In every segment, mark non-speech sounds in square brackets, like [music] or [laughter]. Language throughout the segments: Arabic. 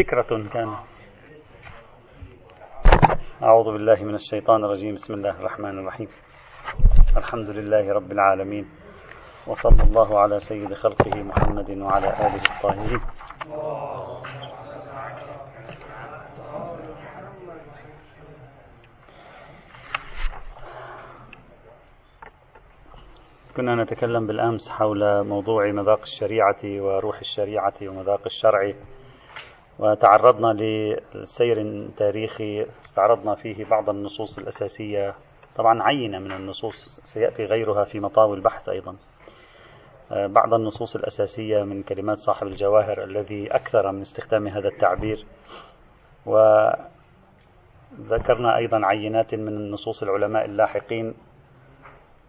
فكرة كانت أعوذ بالله من الشيطان الرجيم. بسم الله الرحمن الرحيم. الحمد لله رب العالمين. وصلى الله على سيد خلقه محمد وعلى آله الطاهرين. كنا نتكلم بالأمس حول موضوع مذاق الشريعة وروح الشريعة ومذاق الشرع. وتعرضنا لسير تاريخي استعرضنا فيه بعض النصوص الأساسية. طبعا عينة من النصوص سيأتي غيرها في مطاوي البحث أيضا. بعض النصوص الأساسية من كلمات صاحب الجواهر الذي أكثر من استخدام هذا التعبير. وذكرنا أيضا عينات من النصوص العلماء اللاحقين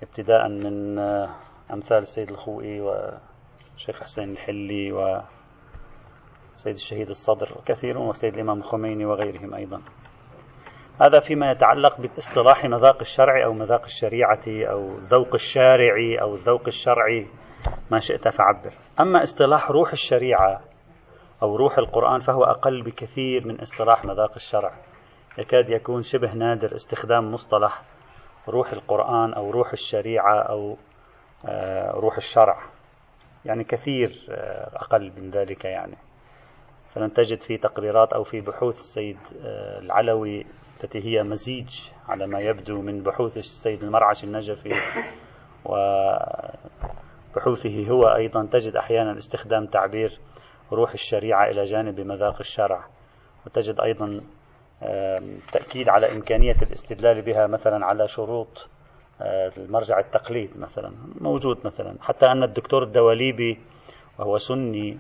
ابتداء من أمثال السيد الخوئي وشيخ حسين الحلي وسيد الشهيد الصدر وكثيرون وسيد الإمام الخميني وغيرهم أيضا. هذا فيما يتعلق باصطلاح مذاق الشرع أو مذاق الشريعة أو ذوق الشارع أو الذوق الشرعي ما شئت فعبر. أما اصطلاح روح الشريعة أو روح القرآن فهو أقل بكثير من اصطلاح مذاق الشرع. يكاد يكون شبه نادر استخدام مصطلح روح القرآن أو روح الشريعة أو آه، روح الشرع. يعني كثير آه، أقل من ذلك يعني. فلن تجد في تقريرات أو في بحوث السيد آه، العلوي التي هي مزيج على ما يبدو من بحوث السيد المرعش النجفي وبحوثه هو أيضا تجد أحيانا استخدام تعبير روح الشريعة إلى جانب مذاق الشرع وتجد أيضا تأكيد على إمكانية الاستدلال بها مثلا على شروط آه، المرجع التقليد مثلا موجود مثلا حتى أن الدكتور الدواليبي وهو سني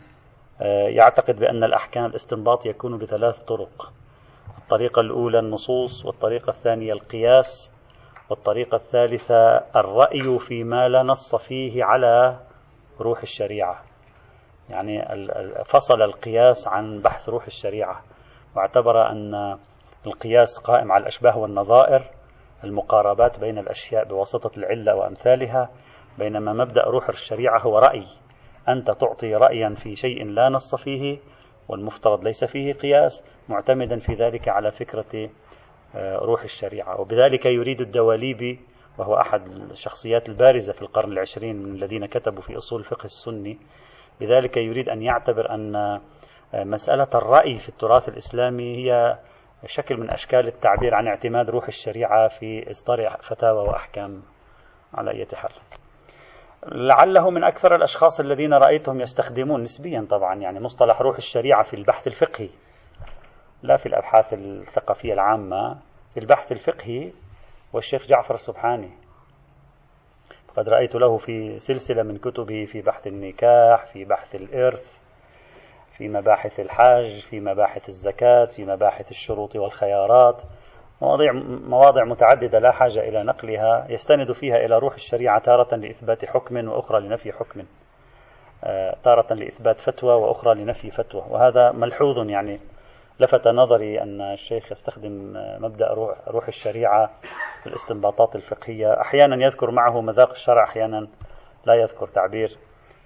يعتقد بأن الأحكام الاستنباط يكون بثلاث طرق. الطريقة الأولى النصوص والطريقة الثانية القياس والطريقة الثالثة الرأي فيما لا نص فيه على روح الشريعة. يعني فصل القياس عن بحث روح الشريعة. واعتبر أن القياس قائم على الأشباه والنظائر المقاربات بين الأشياء بواسطة العلة وأمثالها بينما مبدأ روح الشريعة هو رأي. أنت تعطي رأيا في شيء لا نص فيه والمفترض ليس فيه قياس معتمدا في ذلك على فكرة آه، روح الشريعة. وبذلك يريد الدواليبي وهو أحد الشخصيات البارزة في القرن العشرين من الذين كتبوا في أصول الفقه السني بذلك يريد أن يعتبر أن آه، مسألة الرأي في التراث الإسلامي هي شكل من أشكال التعبير عن اعتماد روح الشريعة في إصدار فتاوى وأحكام على أي حال. لعله من أكثر الأشخاص الذين رأيتهم يستخدمون نسبيا طبعا يعني مصطلح روح الشريعة في البحث الفقهي لا في الأبحاث الثقافية العامة في البحث الفقهي والشيخ جعفر السبحاني. قد رأيت له في سلسلة من كتبه في بحث النكاح في بحث الإرث في مباحث الحاج في مباحث الزكاة في مباحث الشروط والخيارات. مواضيع مواضع متعددة لا حاجة إلى نقلها يستند فيها إلى روح الشريعة تارة لإثبات حكم وأخرى لنفي حكم. آه، تارة لإثبات فتوى وأخرى لنفي فتوى. وهذا ملحوظ يعني لفت نظري أن الشيخ يستخدم مبدأ روح, روح الشريعة في الاستنباطات الفقهية. أحيانا يذكر معه مذاق الشرع أحيانا لا يذكر تعبير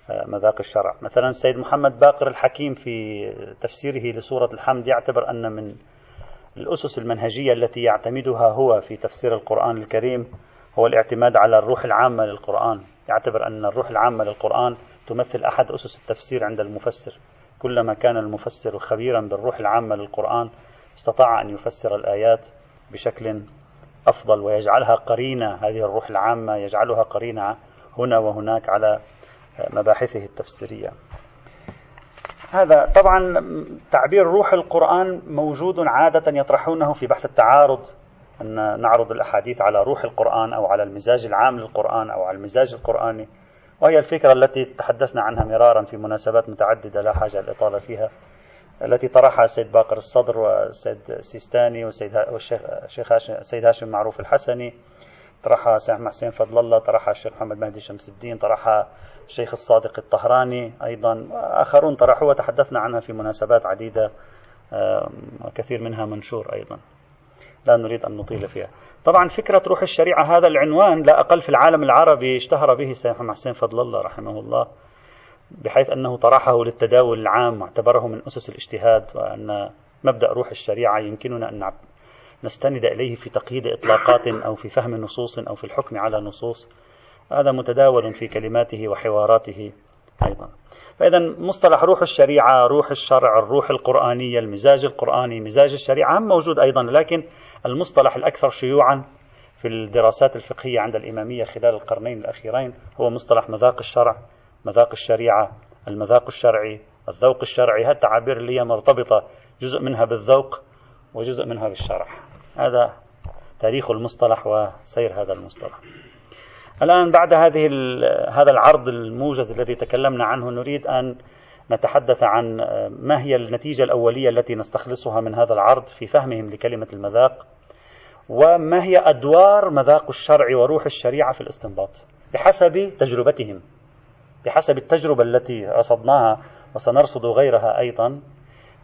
مذاق الشرع. مثلا السيد محمد باقر الحكيم في تفسيره لسورة الحمد يعتبر أن من الأسس المنهجية التي يعتمدها هو في تفسير القرآن الكريم هو الاعتماد على الروح العامة للقرآن. يعتبر أن الروح العامة للقرآن تمثل أحد أسس التفسير عند المفسر. كلما كان المفسر خبيرا بالروح العامة للقرآن استطاع أن يفسر الآيات بشكل أفضل ويجعلها قرينة. هذه الروح العامة يجعلها قرينة هنا وهناك على مباحثه التفسيرية. هذا طبعا تعبير روح القرآن موجود عادة يطرحونه في بحث التعارض أن نعرض الأحاديث على روح القرآن أو على المزاج العام للقرآن أو على المزاج القرآني. وهي الفكرة التي تحدثنا عنها مرارا في مناسبات متعددة لا حاجة للإطالة فيها التي طرحها السيد باقر الصدر والسيد السيستاني والشيخ هاشم السيد هاشم معروف الحسني. طرحها الشيخ حسين فضل الله طرحها الشيخ محمد مهدي شمس الدين طرحها الشيخ الصادق الطهراني أيضا آخرون طرحوها وتحدثنا عنها في مناسبات عديدة وكثير منها منشور أيضا. لا نريد أن نطيل فيها. طبعا فكرة روح الشريعة هذا العنوان لا أقل في العالم العربي اشتهر به محمد حسين فضل الله رحمه الله بحيث أنه طرحه للتداول العام واعتبره من أسس الاجتهاد وأن مبدأ روح الشريعة يمكننا أن نستند إليه في تقييد إطلاقات أو في فهم نصوص أو في الحكم على نصوص. هذا متداول في كلماته وحواراته أيضا. فإذا مصطلح روح الشريعة روح الشرع الروح القرآنية المزاج القرآني مزاج الشريعة هم موجود أيضا لكن المصطلح الأكثر شيوعا في الدراسات الفقهية عند الإمامية خلال القرنين الأخيرين هو مصطلح مذاق الشرع مذاق الشريعة المذاق الشرعي الذوق الشرعي. هالتعابير اللي هي مرتبطة جزء منها بالذوق وجزء منها بالشرع. هذا تاريخ المصطلح وسير هذا المصطلح. الآن بعد هذه هذا العرض الموجز الذي تكلمنا عنه نريد أن نتحدث عن ما هي النتيجة الأولية التي نستخلصها من هذا العرض في فهمهم لكلمة المذاق وما هي أدوار مذاق الشرع وروح الشريعة في الاستنباط بحسب تجربتهم بحسب التجربة التي رصدناها وسنرصد غيرها أيضا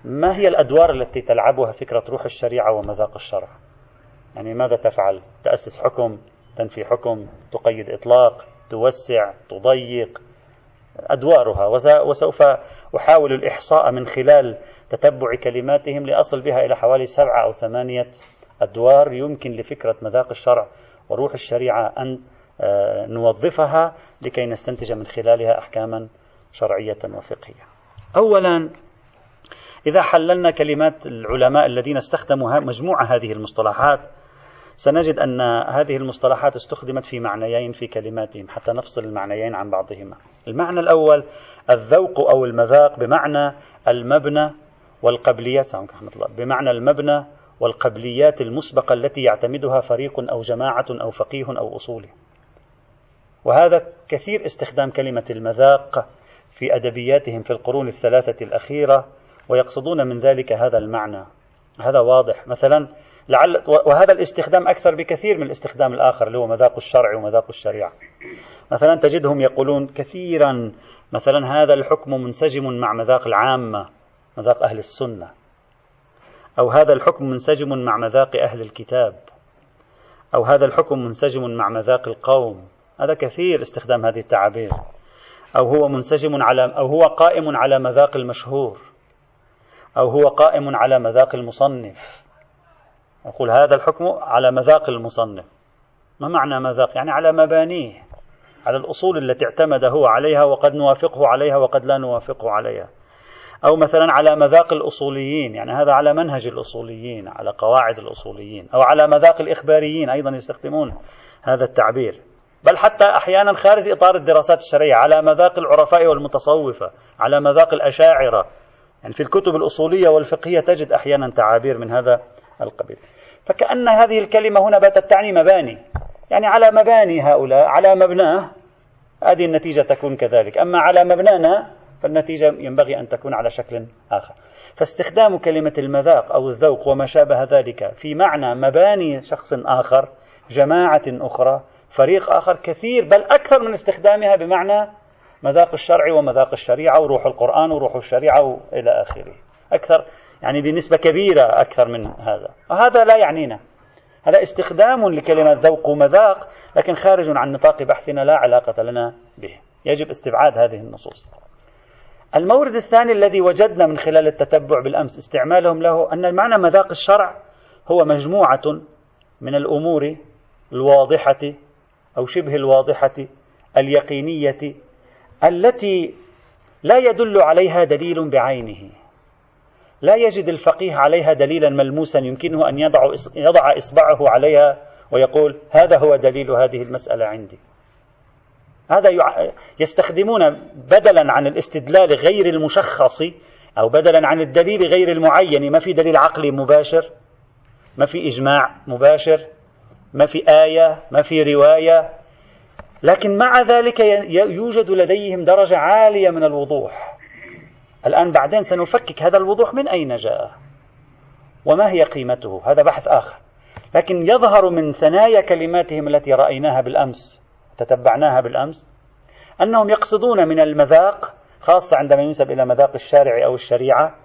ما هي الأدوار التي تلعبها فكرة روح الشريعة ومذاق الشرع؟ يعني ماذا تفعل؟ تأسس حكم؟ تنفي حكم تقيد إطلاق توسع تضيق أدوارها وسوف أحاول الإحصاء من خلال تتبع كلماتهم لأصل بها إلى حوالي سبعة أو ثمانية أدوار يمكن لفكرة مذاق الشرع وروح الشريعة أن آه، نوظفها لكي نستنتج من خلالها أحكاما شرعية وفقهية. أولا إذا حللنا كلمات العلماء الذين استخدموا مجموعة هذه المصطلحات سنجد أن هذه المصطلحات استخدمت في معنيين في كلماتهم حتى نفصل المعنيين عن بعضهما. المعنى الأول الذوق أو المذاق بمعنى المبنى والقبليات. الله. بمعنى المبنى والقبليات المسبقة التي يعتمدها فريق أو جماعة أو فقيه أو أصولي. وهذا كثير استخدام كلمة المذاق في أدبياتهم في القرون الثلاثة الأخيرة ويقصدون من ذلك هذا المعنى. هذا واضح. مثلا لعل وهذا الاستخدام أكثر بكثير من الاستخدام الآخر اللي هو مذاق الشرع ومذاق الشريعة. مثلا تجدهم يقولون كثيرا مثلا هذا الحكم منسجم مع مذاق العامة مذاق أهل السنة. أو هذا الحكم منسجم مع مذاق أهل الكتاب. أو هذا الحكم منسجم مع مذاق القوم. هذا كثير استخدام هذه التعابير. أو هو منسجم على أو هو قائم على مذاق المشهور. أو هو قائم على مذاق المصنف. أقول هذا الحكم على مذاق المصنف. ما معنى مذاق؟ يعني على مبانيه على الأصول التي اعتمد هو عليها وقد نوافقه عليها وقد لا نوافقه عليها. أو مثلا على مذاق الأصوليين يعني هذا على منهج الأصوليين على قواعد الأصوليين أو على مذاق الإخباريين أيضا يستخدمون هذا التعبير. بل حتى أحيانا خارج إطار الدراسات الشرعية على مذاق العرفاء والمتصوفة على مذاق الأشاعرة. يعني في الكتب الأصولية والفقهية تجد أحيانا تعابير من هذا القبيل. فكأن هذه الكلمة هنا باتت تعني مباني. يعني على مباني هؤلاء على مبناه هذه النتيجة تكون كذلك. أما على مبنانا فالنتيجة ينبغي أن تكون على شكل آخر. فاستخدام كلمة المذاق أو الذوق وما شابه ذلك في معنى مباني شخص آخر جماعة أخرى فريق آخر كثير بل أكثر من استخدامها بمعنى مذاق الشرع ومذاق الشريعة وروح القرآن وروح الشريعة وإلى آخره. أكثر يعني بنسبة كبيرة أكثر من هذا. وهذا لا يعنينا. هذا استخدام لكلمة ذوق ومذاق لكن خارج عن نطاق بحثنا لا علاقة لنا به. يجب استبعاد هذه النصوص. المورد الثاني الذي وجدنا من خلال التتبع بالأمس استعمالهم له أن المعنى مذاق الشرع هو مجموعة من الأمور الواضحة أو شبه الواضحة اليقينية التي لا يدل عليها دليل بعينه. لا يجد الفقيه عليها دليلا ملموسا يمكنه أن يضع, يضع إصبعه عليها ويقول هذا هو دليل هذه المسألة عندي. هذا يستخدمون بدلا عن الاستدلال غير المشخص أو بدلا عن الدليل غير المعين. ما في دليل عقلي مباشر ما في إجماع مباشر ما في آية ما في رواية. لكن مع ذلك يوجد لديهم درجة عالية من الوضوح. الآن بعدين سنفكك هذا الوضوح من أين جاء؟ وما هي قيمته؟ هذا بحث آخر. لكن يظهر من ثنايا كلماتهم التي رأيناها بالأمس تتبعناها بالأمس أنهم يقصدون من المذاق خاصة عندما ينسب إلى مذاق الشارع أو الشريعة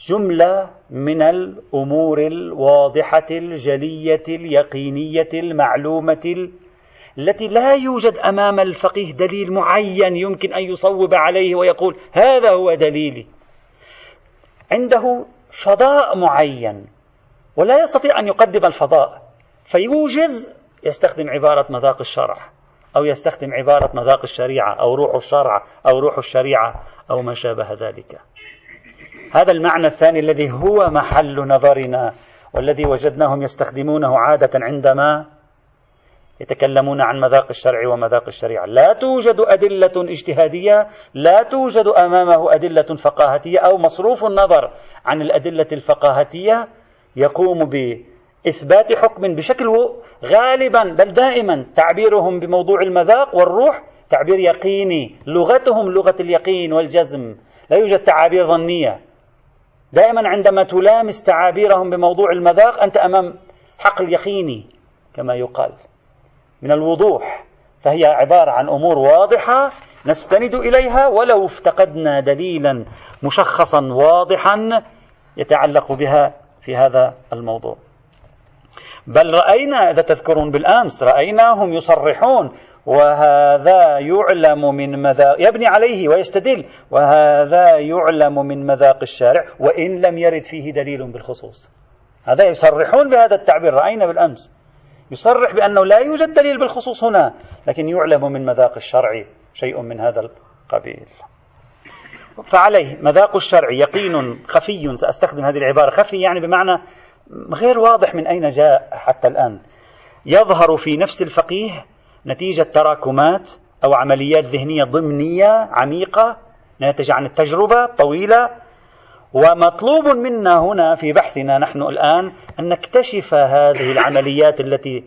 جملة من الأمور الواضحة الجلية اليقينية المعلومة التي لا يوجد أمام الفقيه دليل معين يمكن أن يصوب عليه ويقول هذا هو دليلي. عنده فضاء معين ولا يستطيع أن يقدم الفضاء فيوجز يستخدم عبارة مذاق الشرع أو يستخدم عبارة مذاق الشريعة أو روح الشرع أو روح الشريعة أو ما شابه ذلك. هذا المعنى الثاني الذي هو محل نظرنا والذي وجدناهم يستخدمونه عادة عندما يتكلمون عن مذاق الشرع ومذاق الشريعة. لا توجد أدلة اجتهادية لا توجد أمامه أدلة فقاهتية أو مصروف النظر عن الأدلة الفقاهتية يقوم بإثبات حكم بشكل غالبا بل دائما تعبيرهم بموضوع المذاق والروح تعبير يقيني. لغتهم لغة اليقين والجزم. لا يوجد تعابير ظنية. دائما عندما تلامس تعابيرهم بموضوع المذاق أنت أمام حقل يقيني كما يقال. من الوضوح. فهي عبارة عن أمور واضحة نستند إليها ولو افتقدنا دليلا مشخصا واضحا يتعلق بها في هذا الموضوع. بل رأينا إذا تذكرون بالأمس رأيناهم يصرحون وهذا يعلم من مذاق يبني عليه ويستدل وهذا يعلم من مذاق الشارع وإن لم يرد فيه دليل بالخصوص. هذا يصرحون بهذا التعبير. رأينا بالأمس. يصرح بأنه لا يوجد دليل بالخصوص هنا لكن يعلم من مذاق الشرع شيء من هذا القبيل. فعليه مذاق الشرع يقين خفي سأستخدم هذه العبارة. خفي يعني بمعنى غير واضح من أين جاء حتى الآن. يظهر في نفس الفقيه نتيجة تراكمات أو عمليات ذهنية ضمنية عميقة ناتجة عن التجربة طويلة ومطلوب منا هنا في بحثنا نحن الآن أن نكتشف هذه العمليات التي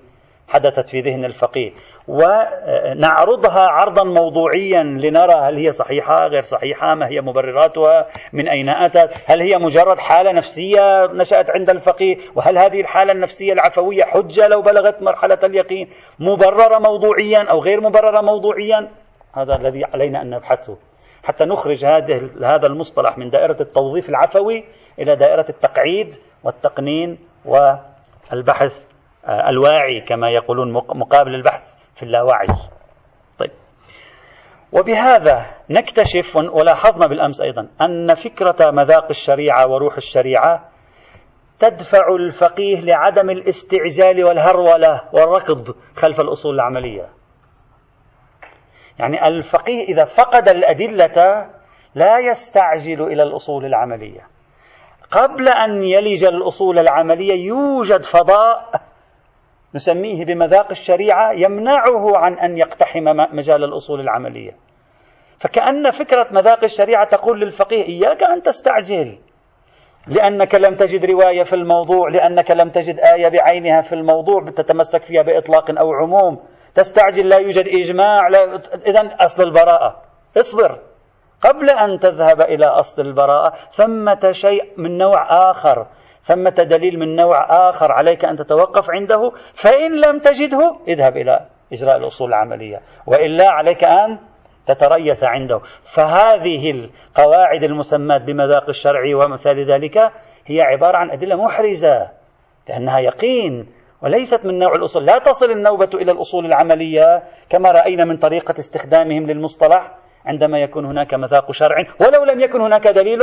حدثت في ذهن الفقيه ونعرضها عرضا موضوعيا لنرى هل هي صحيحة غير صحيحة ما هي مبرراتها من أين أتت هل هي مجرد حالة نفسية نشأت عند الفقيه وهل هذه الحالة النفسية العفوية حجة لو بلغت مرحلة اليقين؟ مبررة موضوعيا أو غير مبررة موضوعيا؟ هذا الذي علينا أن نبحثه. حتى نخرج هذه هذا المصطلح من دائرة التوظيف العفوي إلى دائرة التقعيد والتقنين والبحث آه، الواعي كما يقولون مقابل البحث في اللاوعي. طيب. وبهذا نكتشف ولاحظنا بالأمس أيضا أن فكرة مذاق الشريعة وروح الشريعة تدفع الفقيه لعدم الاستعجال والهرولة والركض خلف الأصول العملية. يعني الفقيه إذا فقد الأدلة لا يستعجل إلى الأصول العملية. قبل أن يلج الأصول العملية يوجد فضاء نسميه بمذاق الشريعة يمنعه عن أن يقتحم مجال الأصول العملية. فكأن فكرة مذاق الشريعة تقول للفقيه إياك أن تستعجل لأنك لم تجد رواية في الموضوع لأنك لم تجد آية بعينها في الموضوع تتمسك فيها بإطلاق أو عموم. تستعجل لا يوجد إجماع لا... إذا أصل البراءة. اصبر قبل أن تذهب إلى أصل البراءة. ثمة شيء من نوع آخر. ثمة دليل من نوع آخر عليك أن تتوقف عنده. فإن لم تجده اذهب إلى إجراء الأصول العملية. وإلا عليك أن تتريث عنده. فهذه القواعد المسماة بمذاق الشرع ومثال ذلك هي عبارة عن أدلة محرزة لأنها يقين وليست من نوع الأصول. لا تصل النوبة إلى الأصول العملية كما رأينا من طريقة استخدامهم للمصطلح عندما يكون هناك مذاق شرع ولو لم يكن هناك دليل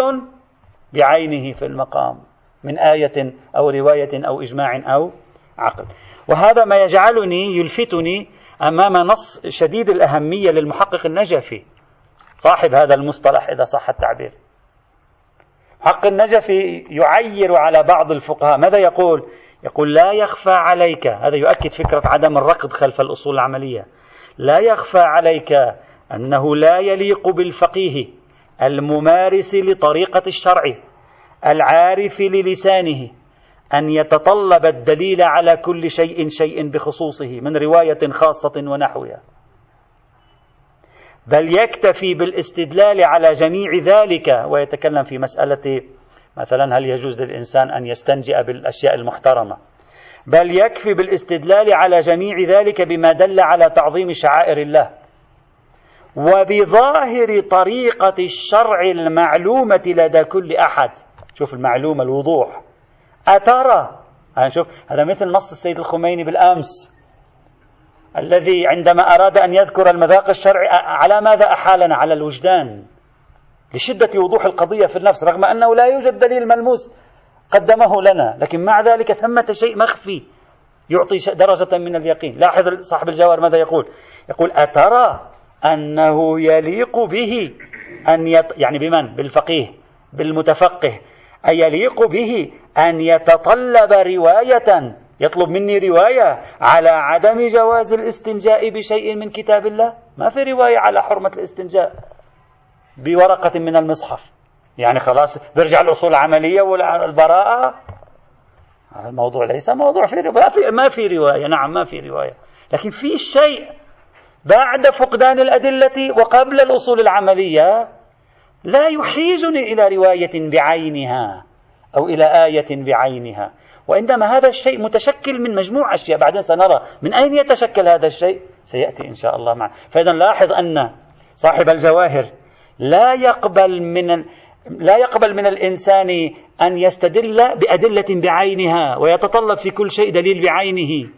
بعينه في المقام من آية أو رواية أو إجماع أو عقل. وهذا ما يجعلني يلفتني أمام نص شديد الأهمية للمحقق النجفي. صاحب هذا المصطلح إذا صح التعبير. حق النجفي يعير على بعض الفقهاء. ماذا يقول؟ يقول لا يخفى عليك هذا يؤكد فكرة عدم الركض خلف الأصول العملية. لا يخفى عليك أنه لا يليق بالفقيه الممارس لطريقة الشرع العارف للسانه أن يتطلب الدليل على كل شيء شيء بخصوصه من رواية خاصة ونحوها. بل يكتفي بالاستدلال على جميع ذلك ويتكلم في مسألة مثلا هل يجوز للإنسان أن يستنجئ بالأشياء المحترمة؟ بل يكفي بالاستدلال على جميع ذلك بما دل على تعظيم شعائر الله. وبظاهر طريقة الشرع المعلومة لدى كل أحد. شوف المعلومة الوضوح. أترى؟ نشوف هذا مثل نص السيد الخميني بالأمس. الذي عندما أراد أن يذكر المذاق الشرعي على ماذا أحالنا؟ على الوجدان. لشدة وضوح القضية في النفس رغم أنه لا يوجد دليل ملموس قدمه لنا لكن مع ذلك ثمة شيء مخفي يعطي درجة من اليقين. لاحظ صاحب الجوار ماذا يقول؟ يقول أترى أنه يليق به أن يط... يعني بمن؟ بالفقيه بالمتفقه. أن يليق به أن يتطلب رواية؟ يطلب مني رواية على عدم جواز الاستنجاء بشيء من كتاب الله؟ ما في رواية على حرمة الاستنجاء. بورقة من المصحف. يعني خلاص بيرجع الأصول العملية والبراءة. هذا الموضوع ليس موضوع في ما في ما في رواية. نعم ما في رواية. لكن في شيء بعد فقدان الأدلة وقبل الأصول العملية لا يحيزني إلى رواية بعينها أو إلى آية بعينها. وإنما هذا الشيء متشكل من مجموعة أشياء بعدين سنرى من أين يتشكل هذا الشيء؟ سيأتي إن شاء الله معه فإذا لاحظ أن صاحب الجواهر لا يقبل من لا يقبل من الإنسان أن يستدل بأدلة بعينها ويتطلب في كل شيء دليل بعينه.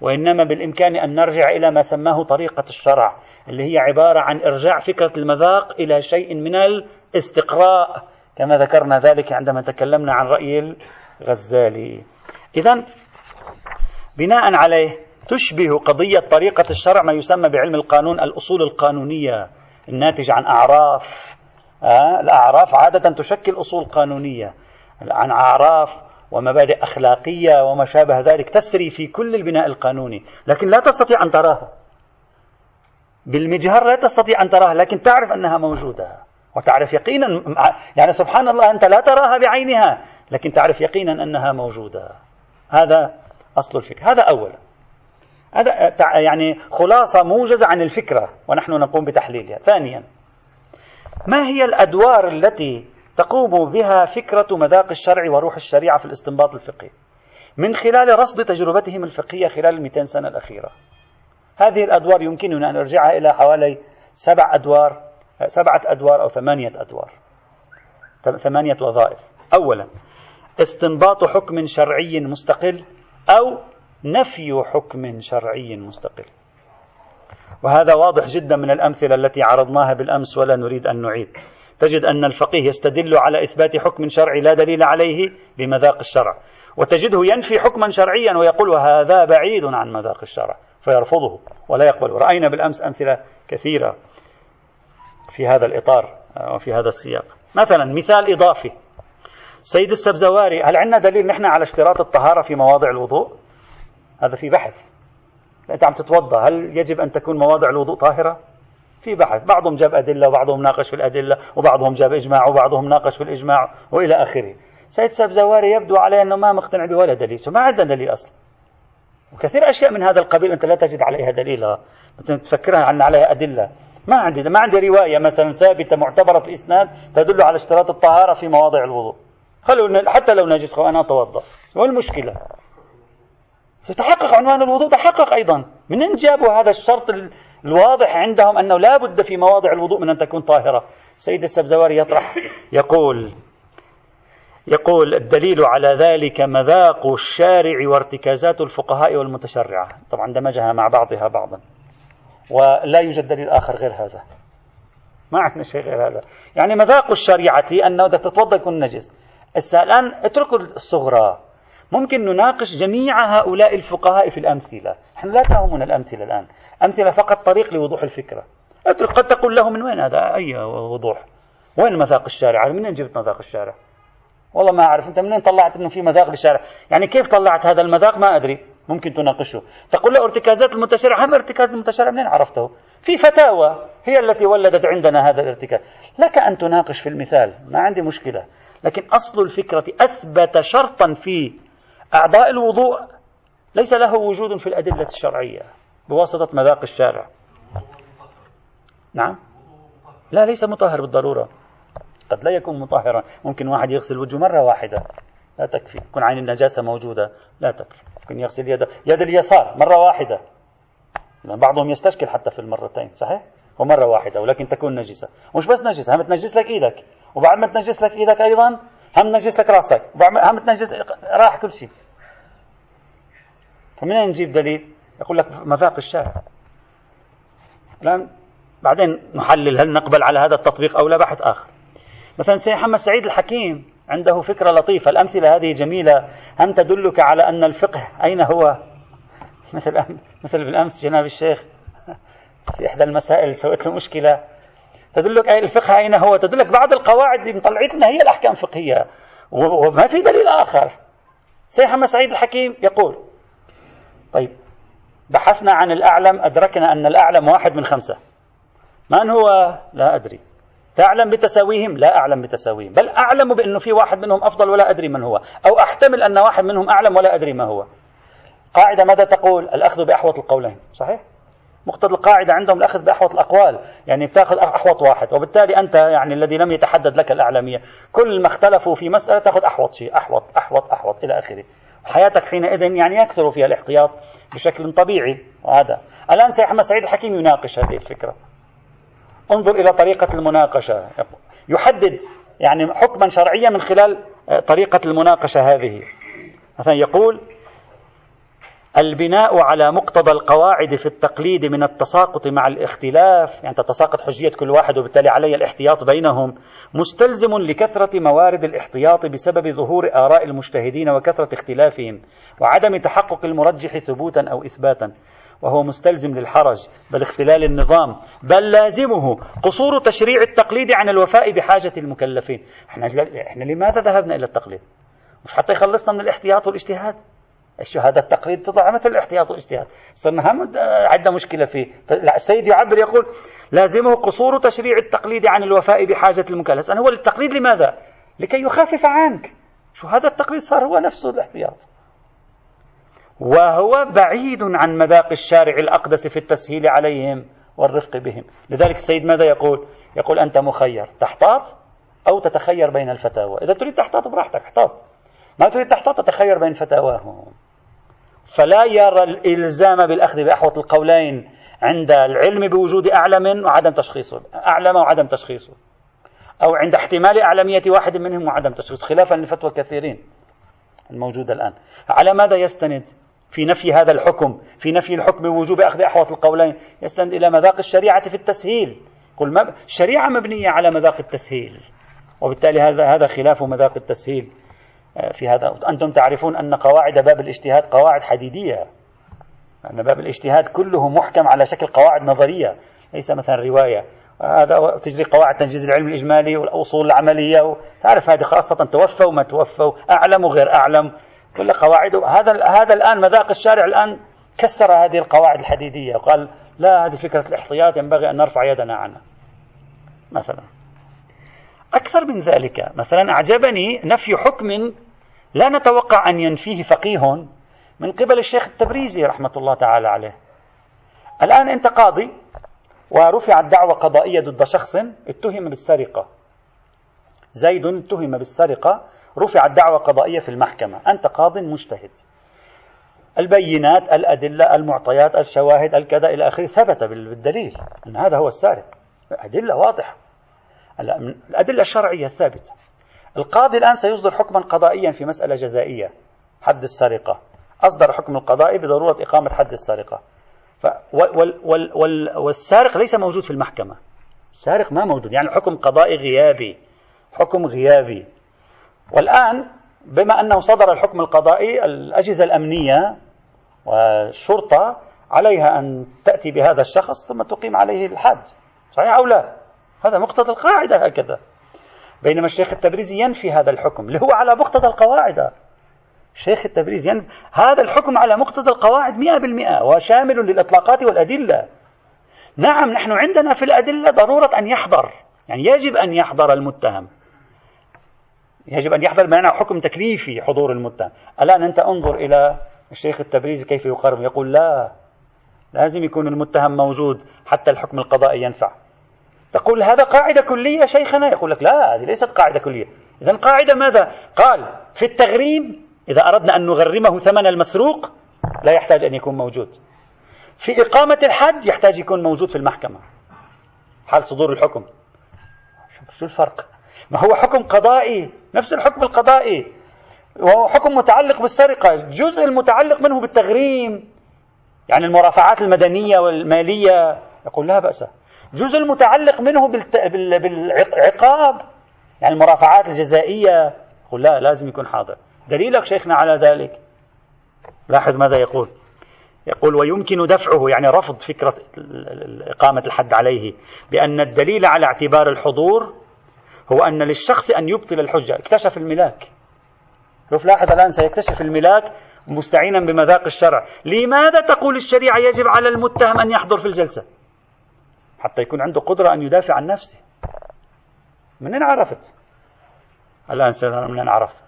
وإنما بالإمكان أن نرجع إلى ما سماه طريقة الشرع اللي هي عبارة عن إرجاع فكرة المذاق إلى شيء من الاستقراء كما ذكرنا ذلك عندما تكلمنا عن رأي الغزالي. إذا بناء عليه تشبه قضية طريقة الشرع ما يسمى بعلم القانون الأصول القانونية. الناتجة عن أعراف آه الأعراف عادة تشكل أصول قانونية. عن أعراف ومبادئ أخلاقية وما شابه ذلك تسري في كل البناء القانوني. لكن لا تستطيع أن تراها. بالمجهر لا تستطيع أن تراها لكن تعرف أنها موجودة. وتعرف يقينا يعني سبحان الله أنت لا تراها بعينها لكن تعرف يقينا أنها موجودة. هذا أصل الفكر. هذا أولا هذا يعني خلاصة موجزة عن الفكرة ونحن نقوم بتحليلها. ثانيا ما هي الأدوار التي تقوم بها فكرة مذاق الشرع وروح الشريعة في الاستنباط الفقهي؟ من خلال رصد تجربتهم الفقهية خلال المئتين سنة الأخيرة. هذه الأدوار يمكننا أن نرجعها إلى حوالي سبع أدوار سبعة أدوار أو ثمانية أدوار. ثمانية وظائف. أولا استنباط حكم شرعي مستقل أو نفي حكم شرعي مستقل. وهذا واضح جدا من الأمثلة التي عرضناها بالأمس ولا نريد أن نعيد. تجد أن الفقيه يستدل على إثبات حكم شرعي لا دليل عليه بمذاق الشرع. وتجده ينفي حكما شرعيا ويقول وهذا بعيد عن مذاق الشرع. فيرفضه ولا يقبل. رأينا بالأمس أمثلة كثيرة في هذا الإطار وفي هذا السياق. مثلا مثال إضافي. سيد السبزواري هل عندنا دليل نحن على اشتراط الطهارة في مواضع الوضوء؟ هذا في بحث. أنت عم تتوضأ هل يجب أن تكون مواضع الوضوء طاهرة؟ في بحث. بعضهم جاب أدلة وبعضهم ناقش في الأدلة وبعضهم جاب إجماع وبعضهم ناقش في الإجماع وإلى آخره. سيد سبزواري يبدو عليه أنه ما مقتنع بولا دليل. ما عندنا دليل أصلا. وكثير أشياء من هذا القبيل أنت لا تجد عليها دليل. تفكرها عن عليها أدلة. ما عندي ما عندي رواية مثلا ثابتة معتبرة في الإسناد تدل على اشتراط الطهارة في مواضع الوضوء. خلوا حتى لو نجد وأنا أتوضأ. ما فتحقق عنوان الوضوء؟ تحقق أيضا. منين جابوا هذا الشرط الواضح عندهم أنه لا بد في مواضع الوضوء من أن تكون طاهرة. سيد السبزواري يطرح. يقول يقول الدليل على ذلك مذاق الشارع وارتكازات الفقهاء والمتشرعة. طبعا دمجها مع بعضها بعضا. ولا يوجد دليل آخر غير هذا. ما عندنا شيء غير هذا. يعني مذاق الشريعة أنه إذا تتوضأ يكون نجس. الآن اتركوا الصغرى. ممكن نناقش جميع هؤلاء الفقهاء في الأمثلة. إحنا لا تهمنا الأمثلة الآن. أمثلة فقط طريق لوضوح الفكرة. قد تقول له من وين هذا؟ أي وضوح. وين مذاق الشارع؟ من منين جبت مذاق الشارع؟ والله ما أعرف. أنت منين طلعت أنه في مذاق للشارع؟ يعني كيف طلعت هذا المذاق؟ ما أدري. ممكن تناقشه. تقول له ارتكازات المتشرع هم ارتكاز المتشرع منين عرفته؟ في فتاوى هي التي ولدت عندنا هذا الارتكاز. لك أن تناقش في المثال. ما عندي مشكلة. لكن أصل الفكرة أثبت شرطا في أعضاء الوضوء ليس له وجود في الأدلة الشرعية بواسطة مذاق الشارع. نعم. لا ليس مطهر بالضرورة. قد لا يكون مطهرا. ممكن واحد يغسل وجهه مرة واحدة. لا تكفي. يكون عين النجاسة موجودة. لا تكفي. ممكن يغسل يده. يد اليسار مرة واحدة. بعضهم يستشكل حتى في المرتين صحيح؟ ومرة واحدة ولكن تكون نجسة. مش بس نجسة هم تنجس لك إيدك. وبعد ما تنجس لك إيدك أيضا هم تنجس لك رأسك. هم تنجس راح كل شيء. فمن نجيب دليل؟ يقول لك مذاق الشارع. الآن بعدين نحلل هل نقبل على هذا التطبيق أو لا بحث آخر. مثلا سيد محمد سعيد الحكيم عنده فكرة لطيفة. الأمثلة هذه جميلة. هم تدلك على أن الفقه أين هو؟ [laughs] مثل مثل بالأمس جناب الشيخ. [laughs] في إحدى المسائل سويت له مشكلة. تدلك الفقه أين هو؟ تدلك بعض القواعد اللي مطلعتنا هي الأحكام الفقهية. وما في دليل آخر. سيد محمد سعيد الحكيم يقول طيب. بحثنا عن الأعلم أدركنا أن الأعلم واحد من خمسة. من هو؟ لا أدري. تعلم بتساويهم؟ لا أعلم بتساويهم. بل أعلم بأنه في واحد منهم أفضل ولا أدري من هو. أو أحتمل أن واحد منهم أعلم ولا أدري ما هو. قاعدة ماذا تقول؟ الأخذ بأحوط القولين. صحيح؟ مقتضى القاعدة عندهم الأخذ بأحوط الأقوال. يعني بتأخذ أحوط واحد. وبالتالي أنت يعني الذي لم يتحدد لك الأعلمية كل ما اختلفوا في مسألة تأخذ أحوط شيء. أحوط أحوط أحوط إلى آخره. حياتك حينئذ يعني يكثر فيها الاحتياط بشكل طبيعي وهذا. الآن أحمد سعيد الحكيم يناقش هذه الفكرة. انظر إلى طريقة المناقشة. يحدد يعني حكما شرعيا من خلال طريقة المناقشة هذه. مثلا يقول البناء على مقتضى القواعد في التقليد من التساقط مع الاختلاف. يعني تتساقط حجية كل واحد وبالتالي علي الاحتياط بينهم. مستلزم لكثرة موارد الاحتياط بسبب ظهور آراء المجتهدين وكثرة اختلافهم وعدم تحقق المرجح ثبوتا أو إثباتا. وهو مستلزم للحرج بل اختلال النظام بل لازمه قصور تشريع التقليد عن الوفاء بحاجة المكلفين. إحنا, إحنا لماذا ذهبنا إلى التقليد؟ مش حتى يخلصنا من الاحتياط والاجتهاد؟ هذا التقليد تضع مثل الاحتياط والاجتهاد. صرنا هم عندنا مشكلة فيه. السيد يعبر يقول لازمه قصور تشريع التقليد عن الوفاء بحاجة المكلف. أنا هو التقليد لماذا؟ لكي يخفف عنك. شو هذا التقليد؟ صار هو نفسه الاحتياط. وهو بعيد عن مذاق الشارع الأقدس في التسهيل عليهم والرفق بهم. لذلك السيد ماذا يقول؟ يقول أنت مخير. تحتاط أو تتخير بين الفتاوى. إذا تريد تحتاط براحتك احتاط. ما تريد تحتاط تتخير بين فتاواهم. فلا يرى الإلزام بالأخذ بأحوط القولين عند العلم بوجود أعلم وعدم تشخيصه أعلم وعدم تشخيصه أو عند احتمال أعلمية واحد منهم وعدم تشخيصه خلافا لفتوى كثيرين الموجودة الآن. على ماذا يستند في نفي هذا الحكم في نفي الحكم بوجوب أخذ أحوط القولين؟ يستند إلى مذاق الشريعة في التسهيل. قل الشريعة مبنية على مذاق التسهيل وبالتالي هذا هذا خلاف مذاق التسهيل. في هذا. أنتم تعرفون أن قواعد باب الاجتهاد قواعد حديدية. أن باب الاجتهاد كله محكم على شكل قواعد نظرية ليس مثلا رواية. هذا تجري قواعد تنجيز العلم الإجمالي والأصول العملية. تعرف هذه خاصة توفوا وما توفوا أعلم وغير أعلم. كل قواعد. هذا هذا الآن مذاق الشارع الآن كسر هذه القواعد الحديدية. وقال لا هذه فكرة الاحتياط ينبغي أن نرفع يدنا عنها. مثلا. أكثر من ذلك مثلا أعجبني نفي حكم لا نتوقع أن ينفيه فقيه من قبل الشيخ التبريزي رحمة الله تعالى عليه. الآن أنت قاضي ورفعت دعوة قضائية ضد شخص اتهم بالسرقة. زيد اتهم بالسرقة رفعت دعوة قضائية في المحكمة. أنت قاض مجتهد. البينات الأدلة المعطيات الشواهد الكذا إلى آخره ثبت بالدليل أن هذا هو السارق. أدلة واضحة. الأدلة الشرعية الثابتة. القاضي الآن سيصدر حكما قضائيا في مسألة جزائية حد السرقة. أصدر حكم القضائي بضرورة إقامة حد السرقة. ف وال وال وال والسارق ليس موجود في المحكمة. السارق ما موجود يعني حكم قضائي غيابي حكم غيابي. والآن بما أنه صدر الحكم القضائي الأجهزة الأمنية والشرطة عليها أن تأتي بهذا الشخص ثم تقيم عليه الحد. صحيح أو لا؟ هذا مقتضى القاعدة هكذا. بينما الشيخ التبريزي ينفي هذا الحكم اللي هو على مقتضى القواعد. الشيخ التبريزي ينفي هذا الحكم على مقتضى القواعد مئة بالمئة وشامل للإطلاقات والأدلة. نعم نحن عندنا في الأدلة ضرورة أن يحضر يعني يجب أن يحضر المتهم. يجب أن يحضر بمعنى حكم تكليفي حضور المتهم. الآن أنت انظر إلى الشيخ التبريزي كيف يقرر يقول لا لازم يكون المتهم موجود حتى الحكم القضائي ينفع. تقول هذا قاعدة كلية شيخنا؟ يقول لك لا هذه ليست قاعدة كلية. إذا قاعدة ماذا؟ قال في التغريم إذا أردنا أن نغرمه ثمن المسروق لا يحتاج أن يكون موجود. في إقامة الحد يحتاج يكون موجود في المحكمة. حال صدور الحكم. شو الفرق؟ ما هو حكم قضائي؟ نفس الحكم القضائي. وهو حكم متعلق بالسرقة. الجزء المتعلق منه بالتغريم. يعني المرافعات المدنية والمالية. يقول لا بأس. جزء المتعلق منه بالعقاب. يعني المرافعات الجزائية. يقول لا لازم يكون حاضر. دليلك شيخنا على ذلك. لاحظ ماذا يقول؟ يقول ويمكن دفعه يعني رفض فكرة إقامة الحد عليه بأن الدليل على اعتبار الحضور هو أن للشخص أن يبطل الحجة. اكتشف الملاك. شوف لاحظ الآن سيكتشف الملاك مستعينا بمذاق الشرع. لماذا تقول الشريعة يجب على المتهم أن يحضر في الجلسة؟ حتى يكون عنده قدرة أن يدافع عن نفسه. منين عرفت؟ الآن منين عرف؟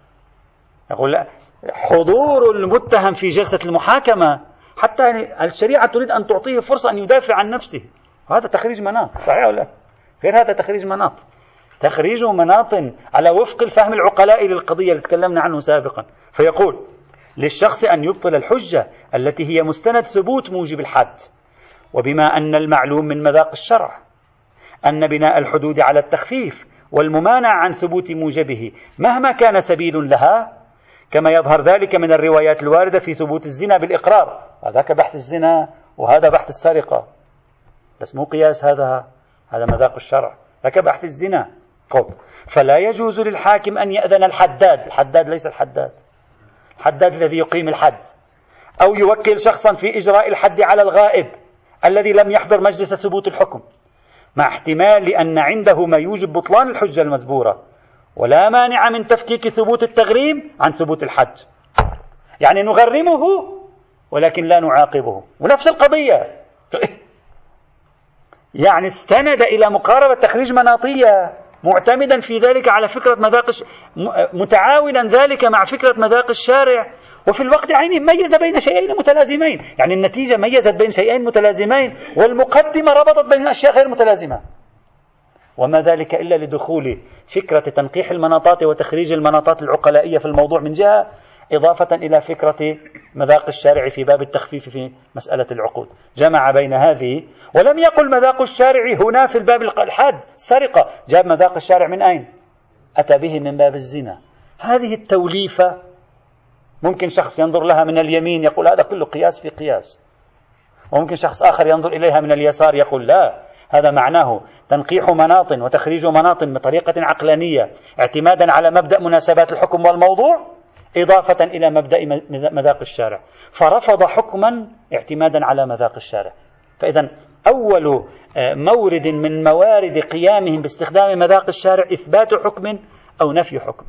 يقول لا حضور المتهم في جلسة المحاكمة. حتى يعني الشريعة تريد أن تعطيه فرصة أن يدافع عن نفسه. وهذا تخريج مناط صحيح ولا غير هذا تخريج مناط. تخريج مناط على وفق الفهم العقلاء للقضية اللي تكلمنا عنه سابقا. فيقول للشخص أن يبطل الحجة التي هي مستند ثبوت موجب الحد. وبما أن المعلوم من مذاق الشرع أن بناء الحدود على التخفيف والممانع عن ثبوت موجبه مهما كان سبيل لها كما يظهر ذلك من الروايات الواردة في ثبوت الزنا بالإقرار. هذاك بحث الزنا وهذا بحث السرقة. بس مو قياس هذا هذا مذاق الشرع. ذاك بحث الزنا. قب. فلا يجوز للحاكم أن يأذن الحداد. الحداد ليس الحداد. الحداد الذي يقيم الحد. أو يوكل شخصا في إجراء الحد على الغائب. الذي لم يحضر مجلس ثبوت الحكم مع احتمال لأن عنده ما يوجب بطلان الحجة المزبورة ولا مانع من تفكيك ثبوت التغريم عن ثبوت الحد يعني نغرمه ولكن لا نعاقبه. ونفس القضية. يعني استند إلى مقاربة تخريج مناطية معتمدا في ذلك على فكرة مذاق متعاونا ذلك مع فكرة مذاق الشارع. وفي الوقت عينه ميز بين شيئين متلازمين. يعني النتيجة ميزت بين شيئين متلازمين والمقدمة ربطت بين أشياء غير متلازمة. وما ذلك إلا لدخول فكرة تنقيح المناطات وتخريج المناطات العقلائية في الموضوع من جهة إضافة إلى فكرة مذاق الشارع في باب التخفيف في مسألة العقود. جمع بين هذه ولم يقل مذاق الشارع هنا في الباب الحاد سرقة جاب مذاق الشارع من أين؟ أتى به من باب الزنا. هذه التوليفة ممكن شخص ينظر لها من اليمين يقول هذا كله قياس في قياس. وممكن شخص آخر ينظر إليها من اليسار يقول لا هذا معناه تنقيح مناط وتخريج مناط بطريقة عقلانية اعتمادا على مبدأ مناسبات الحكم والموضوع إضافة إلى مبدأ مذاق الشارع. فرفض حكما اعتمادا على مذاق الشارع. فإذا أول آه، مورد من موارد قيامهم باستخدام مذاق الشارع إثبات حكم أو نفي حكم.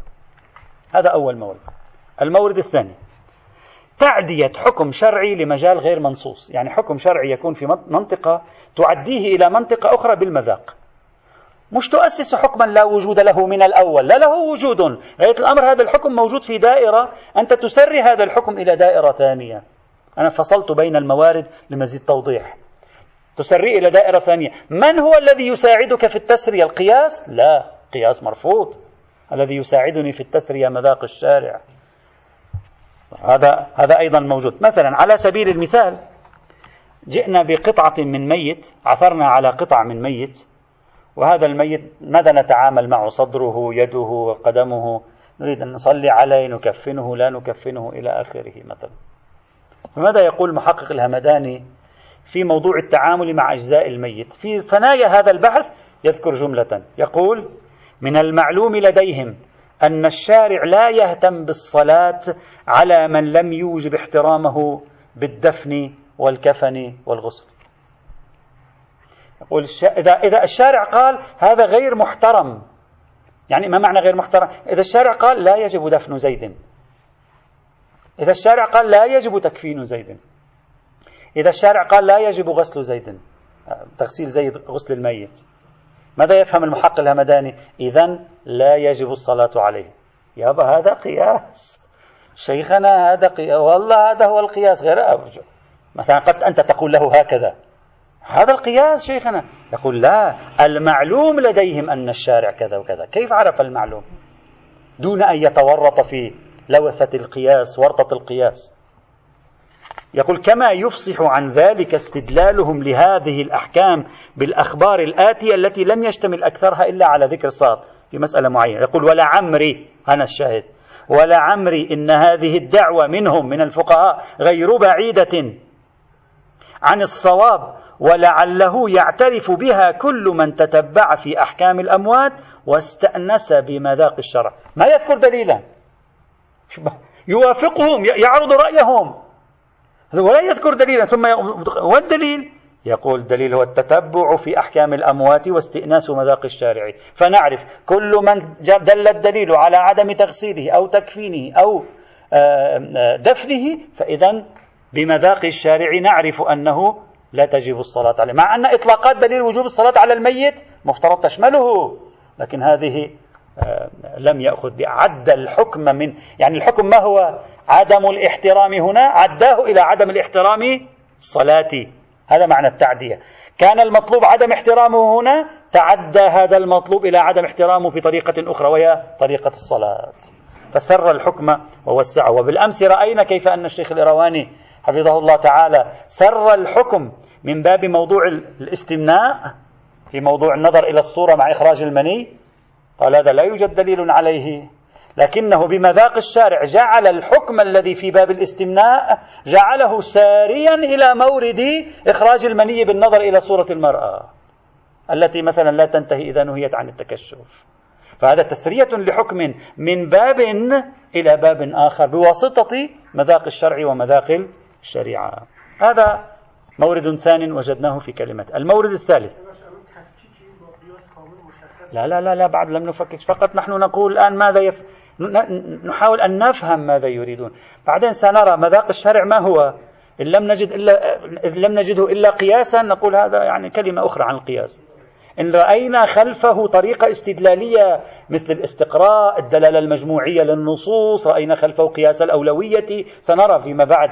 هذا أول مورد. المورد الثاني. تعدية حكم شرعي لمجال غير منصوص. يعني حكم شرعي يكون في منطقة تعديه إلى منطقة أخرى بالمذاق. مش تؤسس حكما لا وجود له من الأول. لا له وجود. غاية الأمر هذا الحكم موجود في دائرة. أنت تسري هذا الحكم إلى دائرة ثانية. أنا فصلت بين الموارد لمزيد توضيح. تسري إلى دائرة ثانية. من هو الذي يساعدك في التسرية القياس؟ لا قياس مرفوض. الذي يساعدني في التسرية مذاق الشارع. هذا هذا أيضا موجود. مثلا على سبيل المثال جئنا بقطعة من ميت عثرنا على قطع من ميت وهذا الميت ماذا نتعامل معه؟ صدره يده قدمه نريد أن نصلي عليه نكفنه لا نكفنه إلى آخره مثلا. فماذا يقول محقق الهمداني في موضوع التعامل مع أجزاء الميت؟ في ثنايا هذا البحث يذكر جملة. يقول من المعلوم لديهم أن الشارع لا يهتم بالصلاة على من لم يوجب احترامه بالدفن والكفن والغسل. يقول إذا إذا الشارع قال هذا غير محترم يعني ما معنى غير محترم؟ إذا الشارع قال لا يجب دفن زيد. إذا الشارع قال لا يجب تكفين زيد. إذا الشارع قال لا يجب غسل زيد. تغسيل زيد غسل الميت. ماذا يفهم المحقق الهمداني؟ إذا لا يجب الصلاة عليه. يابا هذا قياس. شيخنا هذا قياس والله هذا هو القياس غير أرجو مثلا قد أنت تقول له هكذا. هذا القياس شيخنا. يقول لا المعلوم لديهم أن الشارع كذا وكذا. كيف عرف المعلوم؟ دون أن يتورط في لوثة القياس ورطة القياس. يقول كما يفصح عن ذلك استدلالهم لهذه الأحكام بالأخبار الآتية التي لم يشتمل أكثرها إلا على ذكر صاد في مسألة معينة. يقول ولا عمري أنا الشاهد ولا عمري إن هذه الدعوة منهم من الفقهاء غير بعيدة عن الصواب ولعله يعترف بها كل من تتبع في أحكام الأموات واستأنس بمذاق الشرع. ما يذكر دليلا؟ [laughs] يوافقهم يعرض رأيهم. ولا يذكر دليلا ثم والدليل يقول الدليل هو التتبع في أحكام الأموات واستئناس مذاق الشارع. فنعرف كل من دل الدليل على عدم تغسيله أو تكفينه أو دفنه فإذا بمذاق الشارع نعرف أنه لا تجب الصلاة عليه. مع أن إطلاقات دليل وجوب الصلاة على الميت مفترض تشمله لكن هذه لم يأخذ بعد الحكم من يعني الحكم ما هو؟ عدم الاحترام هنا عداه إلى عدم الاحترام صلاتي هذا معنى التعدية. كان المطلوب عدم احترامه هنا تعدى هذا المطلوب إلى عدم احترامه في طريقة أخرى وهي طريقة الصلاة. فسر الحكم ووسعه وبالأمس رأينا كيف أن الشيخ الإرواني حفظه الله تعالى سر الحكم من باب موضوع الاستمناء في موضوع النظر إلى الصورة مع إخراج المني. قال هذا لا يوجد دليل عليه. لكنه بمذاق الشارع جعل الحكم الذي في باب الاستمناء جعله ساريا إلى مورد إخراج المني بالنظر إلى صورة المرأة التي مثلا لا تنتهي إذا نهيت عن التكشف. فهذا تسرية لحكم من باب إلى باب آخر بواسطة مذاق الشرع ومذاق الشريعة. هذا مورد ثان وجدناه في كلمة. المورد الثالث. لا لا لا لا بعد لم نفكك. فقط نحن نقول الآن ماذا يف... نحاول أن نفهم ماذا يريدون. بعدين سنرى مذاق الشرع ما هو. إن لم نجد إلا إذ لم نجده إلا قياسا نقول هذا يعني كلمة أخرى عن القياس. إن رأينا خلفه طريقة استدلالية مثل الاستقراء الدلالة المجموعية للنصوص رأينا خلفه قياس الأولوية. سنرى فيما بعد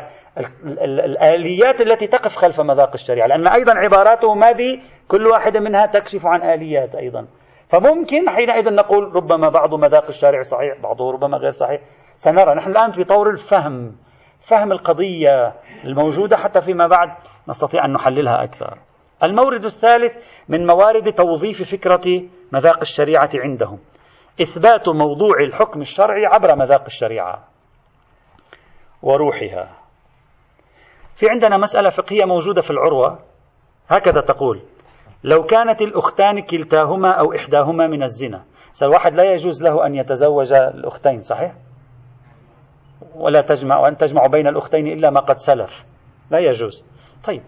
الآليات التي تقف خلف مذاق الشريعة لأن أيضا عباراته هذه كل واحدة منها تكشف عن آليات أيضا. فممكن حينئذ نقول ربما بعض مذاق الشارع صحيح بعضه ربما غير صحيح. سنرى نحن الآن في طور الفهم فهم القضية الموجودة حتى فيما بعد نستطيع أن نحللها أكثر. المورد الثالث من موارد توظيف فكرة مذاق الشريعة عندهم. إثبات موضوع الحكم الشرعي عبر مذاق الشريعة وروحها. في عندنا مسألة فقهية موجودة في العروة هكذا تقول لو كانت الأختان كلتاهما أو إحداهما من الزنا الواحد لا يجوز له أن يتزوج الأختين صحيح؟ ولا تجمع وأن تجمع بين الأختين إلا ما قد سلف لا يجوز. طيب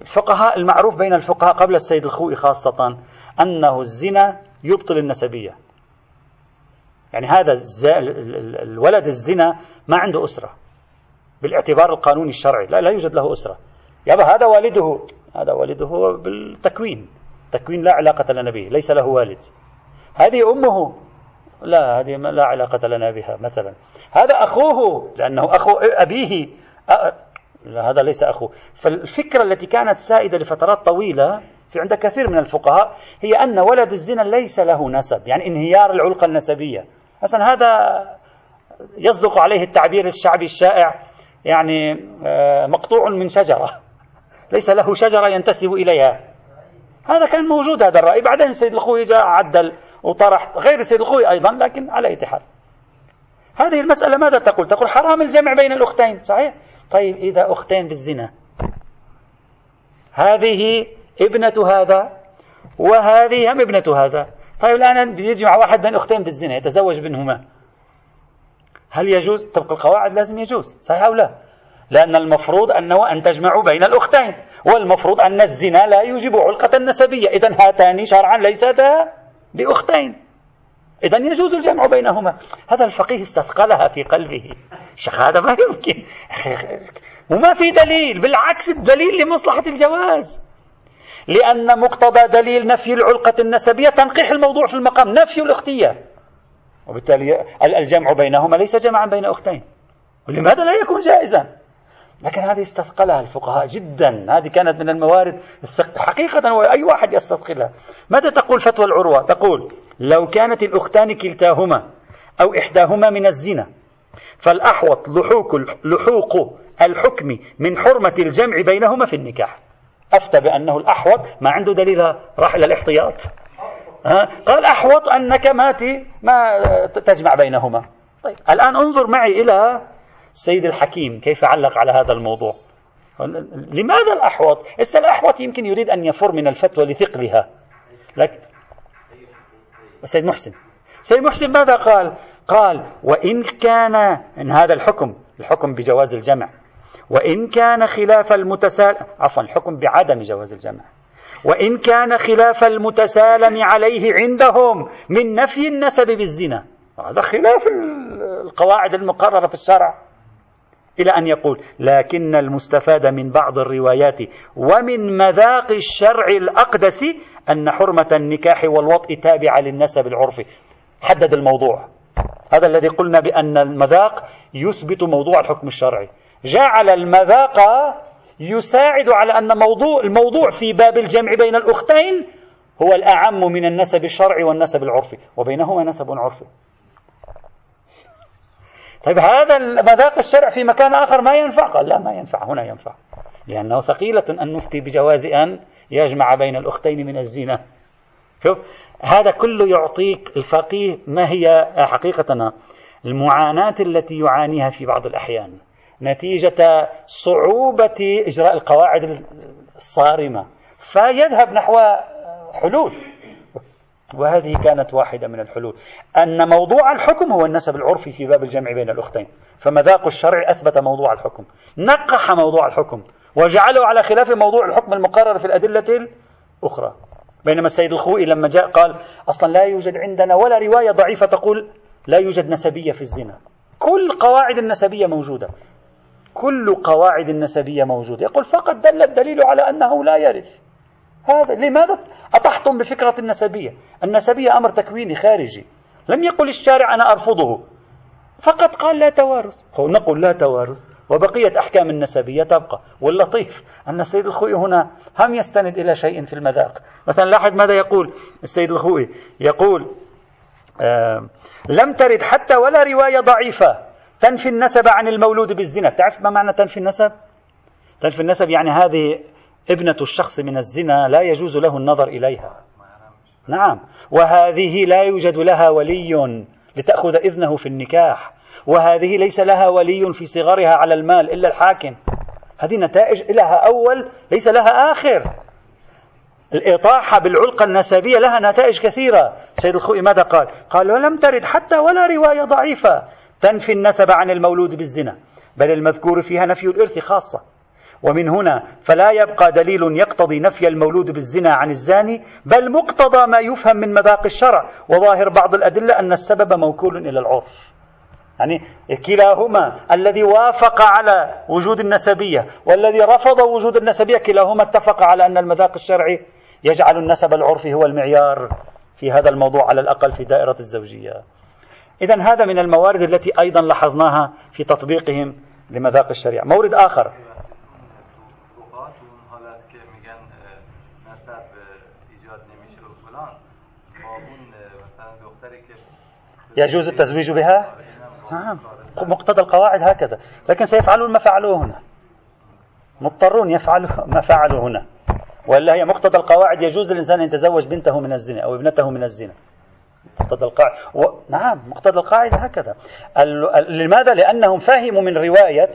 الفقهاء المعروف بين الفقهاء قبل السيد الخوئي خاصة أنه الزنا يبطل النسبية. يعني هذا الولد الزنا ما عنده أسرة بالاعتبار القانوني الشرعي لا لا يوجد له أسرة. يابا هذا والده. هذا والده بالتكوين. تكوين لا علاقة لنا به ليس له والد. هذه أمه. لا هذه لا علاقة لنا بها مثلا. هذا أخوه لأنه أخو أبيه. لا هذا ليس أخوه. فالفكرة التي كانت سائدة لفترات طويلة في عند كثير من الفقهاء هي أن ولد الزنا ليس له نسب يعني انهيار العلقة النسبية. مثلا هذا يصدق عليه التعبير الشعبي الشائع يعني آه، مقطوع من شجرة. ليس له شجرة ينتسب إليها. هذا كان موجود هذا الرأي. بعدين السيد الخوي جاء عدل وطرح غير السيد الخوي أيضا لكن على أي حال. هذه المسألة ماذا تقول؟ تقول حرام الجمع بين الأختين صحيح؟ طيب إذا أختين بالزنا. هذه ابنة هذا وهذه هم ابنة هذا. طيب الآن يجمع واحد بين أختين بالزنا يتزوج بينهما. هل يجوز؟ طبق القواعد لازم يجوز صحيح أو لا؟ لأن المفروض أنه أن تجمعوا بين الأختين والمفروض أن الزنا لا يوجب علقة النسبية. إذا هاتان شرعا ليستا بأختين. إذا يجوز الجمع بينهما. هذا الفقيه استثقلها في قلبه. هذا ما يمكن. وما في دليل بالعكس الدليل لمصلحة الجواز. لأن مقتضى دليل نفي العلقة النسبية تنقيح الموضوع في المقام نفي الأختية وبالتالي الجمع بينهما ليس جمعا بين أختين. ولماذا لا يكون جائزا؟ لكن هذه استثقلها الفقهاء جدا. هذه كانت من الموارد حقيقة أي واحد يستثقلها. ماذا تقول فتوى العروة؟ تقول لو كانت الأختان كلتاهما أو إحداهما من الزنا فالأحوط لحوق لحوق الحكم من حرمة الجمع بينهما في النكاح. أفتى بأنه الأحوط ما عنده دليل راح إلى الاحتياط؟ قال أحوط أنك ما ما تجمع بينهما. طيب الآن انظر معي إلى سيد الحكيم كيف علق على هذا الموضوع؟ لماذا الأحوط؟ هسه الأحوط يمكن يريد أن يفر من الفتوى لثقلها. لكن السيد محسن. سيد محسن ماذا قال؟ قال وإن كان إن هذا الحكم الحكم بجواز الجمع. وإن كان خلاف المتسال عفوا الحكم بعدم جواز الجمع. وإن كان خلاف المتسالم عليه عندهم من نفي النسب بالزنا. هذا خلاف القواعد المقررة في الشرع. إلى أن يقول لكن المستفاد من بعض الروايات ومن مذاق الشرع الأقدس أن حرمة النكاح والوطء تابعة للنسب العرفي. حدد الموضوع. هذا الذي قلنا بأن المذاق يثبت موضوع الحكم الشرعي. جعل المذاق يساعد على أن موضوع الموضوع في باب الجمع بين الأختين هو الأعم من النسب الشرعي والنسب العرفي وبينهما نسب عرفي. طيب هذا مذاق الشرع في مكان آخر ما ينفع؟ قال لا ما ينفع هنا ينفع. لأنه ثقيلة أن نفتي بجواز أن يجمع بين الأختين من الزنا. شوف هذا كله يعطيك الفقيه ما هي حقيقة؟ المعاناة التي يعانيها في بعض الأحيان. نتيجة صعوبة إجراء القواعد الصارمة. فيذهب نحو حلول. وهذه كانت واحدة من الحلول. أن موضوع الحكم هو النسب العرفي في باب الجمع بين الأختين. فمذاق الشرع أثبت موضوع الحكم. نقح موضوع الحكم. وجعله على خلاف موضوع الحكم المقرر في الأدلة الأخرى. بينما السيد الخوئي لما جاء قال أصلا لا يوجد عندنا ولا رواية ضعيفة تقول لا يوجد نسبية في الزنا. كل قواعد النسبية موجودة. كل قواعد النسبية موجودة. يقول فقط دل الدليل على أنه لا يرث. هذا لماذا؟ أطحتم بفكرة النسبية. النسبية أمر تكويني خارجي. لم يقل الشارع أنا أرفضه. فقط قال لا توارث. نقول لا توارث. وبقية أحكام النسبية تبقى. واللطيف. أن السيد الخوئي هنا هم يستند إلى شيء في المذاق. مثلا لاحظ ماذا يقول السيد الخوئي. يقول آه لم ترد حتى ولا رواية ضعيفة تنفي النسب عن المولود بالزنا. تعرف ما معنى تنفي النسب؟ تنفي النسب يعني هذه ابنة الشخص من الزنا لا يجوز له النظر إليها. نعم. وهذه لا يوجد لها ولي لتأخذ إذنه في النكاح. وهذه ليس لها ولي في صغرها على المال إلا الحاكم. هذه نتائج لها أول ليس لها آخر. الإطاحة بالعلقة النسبية لها نتائج كثيرة. سيد الخوئي ماذا قال؟ قال ولم ترد حتى ولا رواية ضعيفة تنفي النسب عن المولود بالزنا. بل المذكور فيها نفي الإرث خاصة. ومن هنا فلا يبقى دليل يقتضي نفي المولود بالزنا عن الزاني بل مقتضى ما يفهم من مذاق الشرع. وظاهر بعض الأدلة أن السبب موكول إلى العرف. يعني كلاهما الذي وافق على وجود النسبية والذي رفض وجود النسبية كلاهما اتفق على أن المذاق الشرعي يجعل النسب العرفي هو المعيار في هذا الموضوع على الأقل في دائرة الزوجية. إذا هذا من الموارد التي أيضا لاحظناها في تطبيقهم لمذاق الشريعة. مورد آخر. يجوز التزويج بها؟ نعم. مقتضى القواعد هكذا. لكن سيفعلون ما فعلوه هنا. مضطرون يفعلوا ما فعلوا هنا. ولا هي مقتضى القواعد يجوز للإنسان أن يتزوج بنته من الزنا أو ابنته من الزنا. مقتضى القاعدة و... نعم مقتضى القاعدة هكذا. ال... لماذا؟ لأنهم فهموا من رواية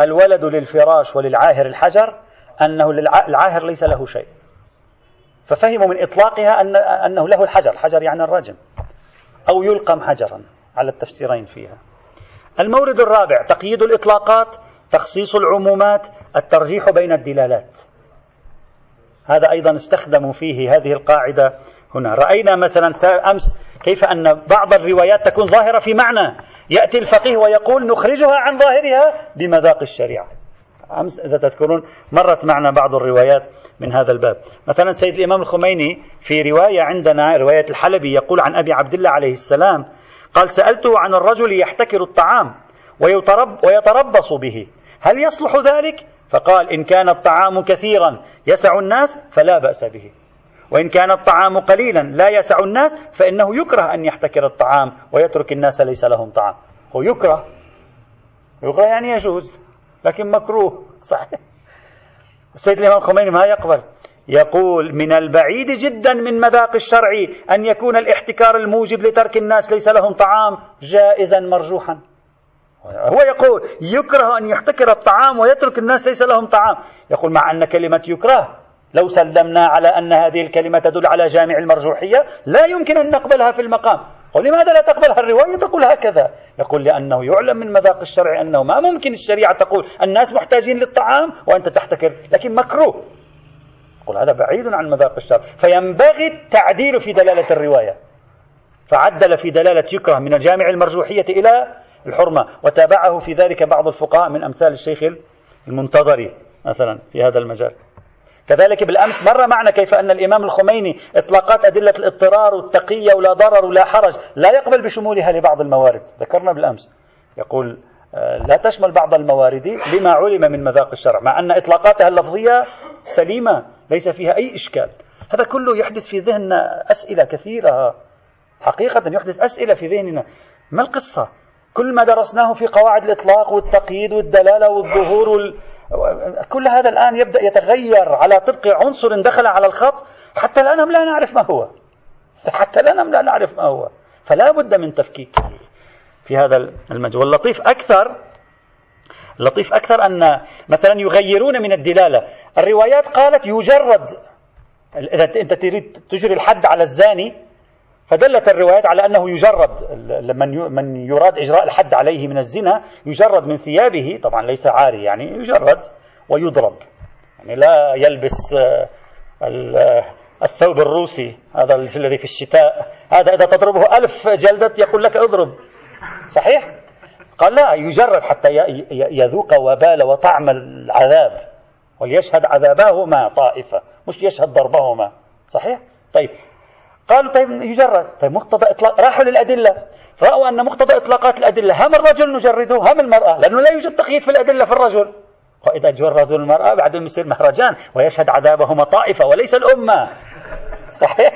الولد للفراش وللعاهر الحجر أنه للع... العاهر ليس له شيء. ففهموا من إطلاقها أن... أنه له الحجر. الحجر يعني الرجم. أو يلقم حجرا على التفسيرين فيها. المورد الرابع تقييد الإطلاقات تخصيص العمومات الترجيح بين الدلالات. هذا أيضا استخدموا فيه هذه القاعدة هنا. رأينا مثلا أمس كيف أن بعض الروايات تكون ظاهرة في معنى. يأتي الفقيه ويقول نخرجها عن ظاهرها بمذاق الشريعة. أمس إذا تذكرون مرت معنا بعض الروايات من هذا الباب. مثلا سيد الإمام الخميني في رواية عندنا رواية الحلبي يقول عن أبي عبد الله عليه السلام قال سألته عن الرجل يحتكر الطعام ويترب ويتربص به هل يصلح ذلك؟ فقال إن كان الطعام كثيرا يسع الناس فلا بأس به وإن كان الطعام قليلا لا يسع الناس فإنه يكره أن يحتكر الطعام ويترك الناس ليس لهم طعام. هو يكره يكره يعني يجوز. لكن مكروه. [laughs] صحيح. السيد الإمام الخميني ما يقبل. يقول من البعيد جدا من مذاق الشرع أن يكون الاحتكار الموجب لترك الناس ليس لهم طعام جائزا مرجوحا. هو يقول يكره أن يحتكر الطعام ويترك الناس ليس لهم طعام. يقول مع أن كلمة يكره لو سلمنا على أن هذه الكلمة تدل على جامع المرجوحية لا يمكن أن نقبلها في المقام. ولماذا لا تقبلها الرواية؟ تقول هكذا. يقول لأنه يعلم من مذاق الشرع أنه ما ممكن الشريعة تقول الناس محتاجين للطعام وأنت تحتكر لكن مكروه. يقول هذا بعيد عن مذاق الشرع. فينبغي التعديل في دلالة الرواية. فعدل في دلالة يكره من الجامع المرجوحية إلى الحرمة. وتابعه في ذلك بعض الفقهاء من أمثال الشيخ المنتظري مثلا في هذا المجال. كذلك بالأمس مر معنا كيف أن الإمام الخميني إطلاقات أدلة الاضطرار والتقية ولا ضرر ولا حرج لا يقبل بشمولها لبعض الموارد. ذكرنا بالأمس. يقول آه، لا تشمل بعض الموارد لما علم من مذاق الشرع مع أن إطلاقاتها اللفظية سليمة ليس فيها أي إشكال. هذا كله يحدث في ذهننا أسئلة كثيرة. حقيقة يحدث أسئلة في ذهننا. ما القصة؟ كل ما درسناه في قواعد الإطلاق والتقييد والدلالة والظهور وال... كل هذا الآن يبدأ يتغير على طبق عنصر دخل على الخط. حتى الآن هم لا نعرف ما هو. حتى الآن هم لا نعرف ما هو. فلا بد من تفكيكه في هذا المجال. واللطيف أكثر اللطيف أكثر أن مثلا يغيرون من الدلالة. الروايات قالت يجرد. إذا أنت تريد تجري الحد على الزاني فدلت الروايات على أنه يجرد من من يراد إجراء الحد عليه من الزنا يجرد من ثيابه طبعا ليس عاري يعني يجرد ويضرب يعني لا يلبس آه، آه، الثوب الروسي هذا الذي في الشتاء هذا إذا تضربه ألف جلدة يقول لك اضرب صحيح؟ قال لا يجرد حتى يذوق وبال وطعم العذاب وليشهد عذابهما طائفة مش يشهد ضربهما صحيح؟ طيب قالوا طيب يجرد. طيب مقتضى إطلاق راحوا للأدلة. رأوا أن مقتضى إطلاقات الأدلة. هم الرجل نجرده هم المرأة. لأنه لا يوجد تقييد في الأدلة في الرجل. وإذا جردوا المرأة بعدهم يصير مهرجان ويشهد عذابهما طائفة وليس الأمة. صحيح؟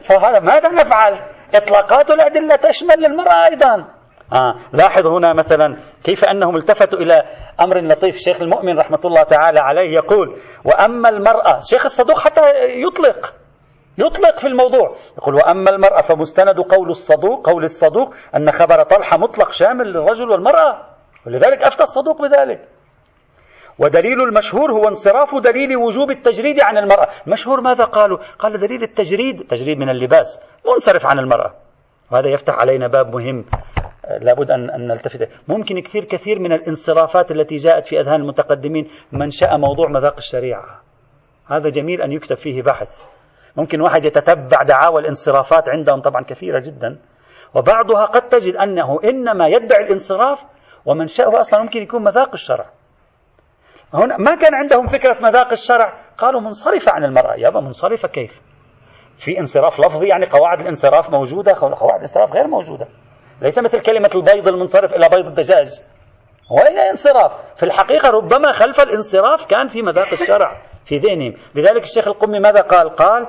فهذا ماذا نفعل؟ إطلاقات الأدلة تشمل المرأة أيضا. آه. لاحظ هنا مثلا كيف أنهم التفتوا إلى أمر لطيف الشيخ المؤمن رحمة الله تعالى عليه يقول وأما المرأة الشيخ الصدوق حتى يطلق. يطلق في الموضوع. يقول وأما المرأة فمستند قول الصدوق قول الصدوق أن خبر طلحة مطلق شامل للرجل والمرأة ولذلك أفتى الصدوق بذلك. ودليل المشهور هو انصراف دليل وجوب التجريد عن المرأة. المشهور ماذا قالوا؟ قال دليل التجريد تجريد من اللباس منصرف عن المرأة. وهذا يفتح علينا باب مهم لابد أن, نلتفت ممكن كثير كثير من الانصرافات التي جاءت في أذهان المتقدمين منشأ موضوع مذاق الشريعة. هذا جميل أن يكتب فيه بحث. ممكن واحد يتتبع دعاوى الانصرافات عندهم طبعا كثيرة جدا. وبعضها قد تجد أنه إنما يدعي الانصراف ومنشأه أصلا ممكن يكون مذاق الشرع. هنا ما كان عندهم فكرة مذاق الشرع قالوا منصرفة عن المرأة. يابا منصرفة كيف؟ في انصراف لفظي يعني قواعد الانصراف موجودة قواعد الانصراف غير موجودة. ليس مثل كلمة البيض المنصرف إلى بيض الدجاج. وين انصراف. في الحقيقة ربما خلف الانصراف كان في مذاق الشرع. في ذهنهم. لذلك الشيخ القمي ماذا قال؟ قال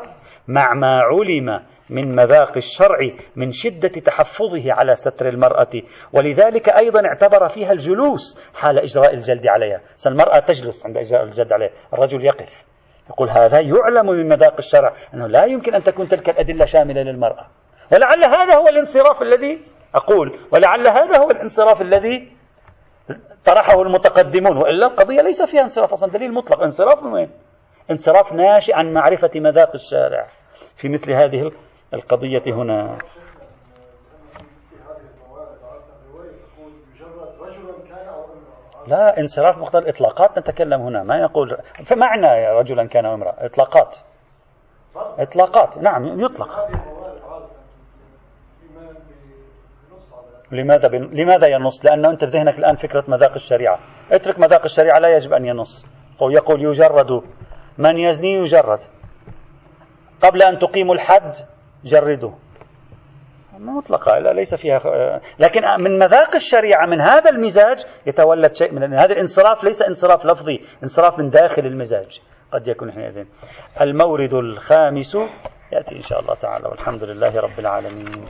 مع ما علم من مذاق الشرع من شدة تحفظه على ستر المرأة ولذلك أيضا اعتبر فيها الجلوس حال إجراء الجلد عليها. المرأة تجلس عند إجراء الجلد عليها. الرجل يقف يقول هذا يعلم من مذاق الشرع أنه لا يمكن أن تكون تلك الأدلة شاملة للمرأة. ولعل هذا هو الانصراف الذي أقول ولعل هذا هو الانصراف الذي طرحه المتقدمون وإلا القضية ليس فيها انصراف أصلا دليل مطلق. انصراف من وين؟ انصراف ناشئ عن معرفة مذاق الشارع. في مثل هذه القضية هنا. لا انصراف مقتضى اطلاقات نتكلم هنا. ما يقول فمعنى رجلا كان امرأة اطلاقات. اطلاقات. نعم يطلق. لماذا بن... لماذا ينص؟ لأنه أنت في ذهنك الآن فكرة مذاق الشريعة. اترك مذاق الشريعة لا يجب أن ينص. يقول يجرد من يزني يجرد. قبل أن تقيموا الحد جردوا. مطلقة لا ليس فيها لكن من مذاق الشريعة من هذا المزاج يتولد شيء من هذا الانصراف ليس انصراف لفظي انصراف من داخل المزاج. قد يكون حينئذ. المورد الخامس يأتي إن شاء الله تعالى والحمد لله رب العالمين.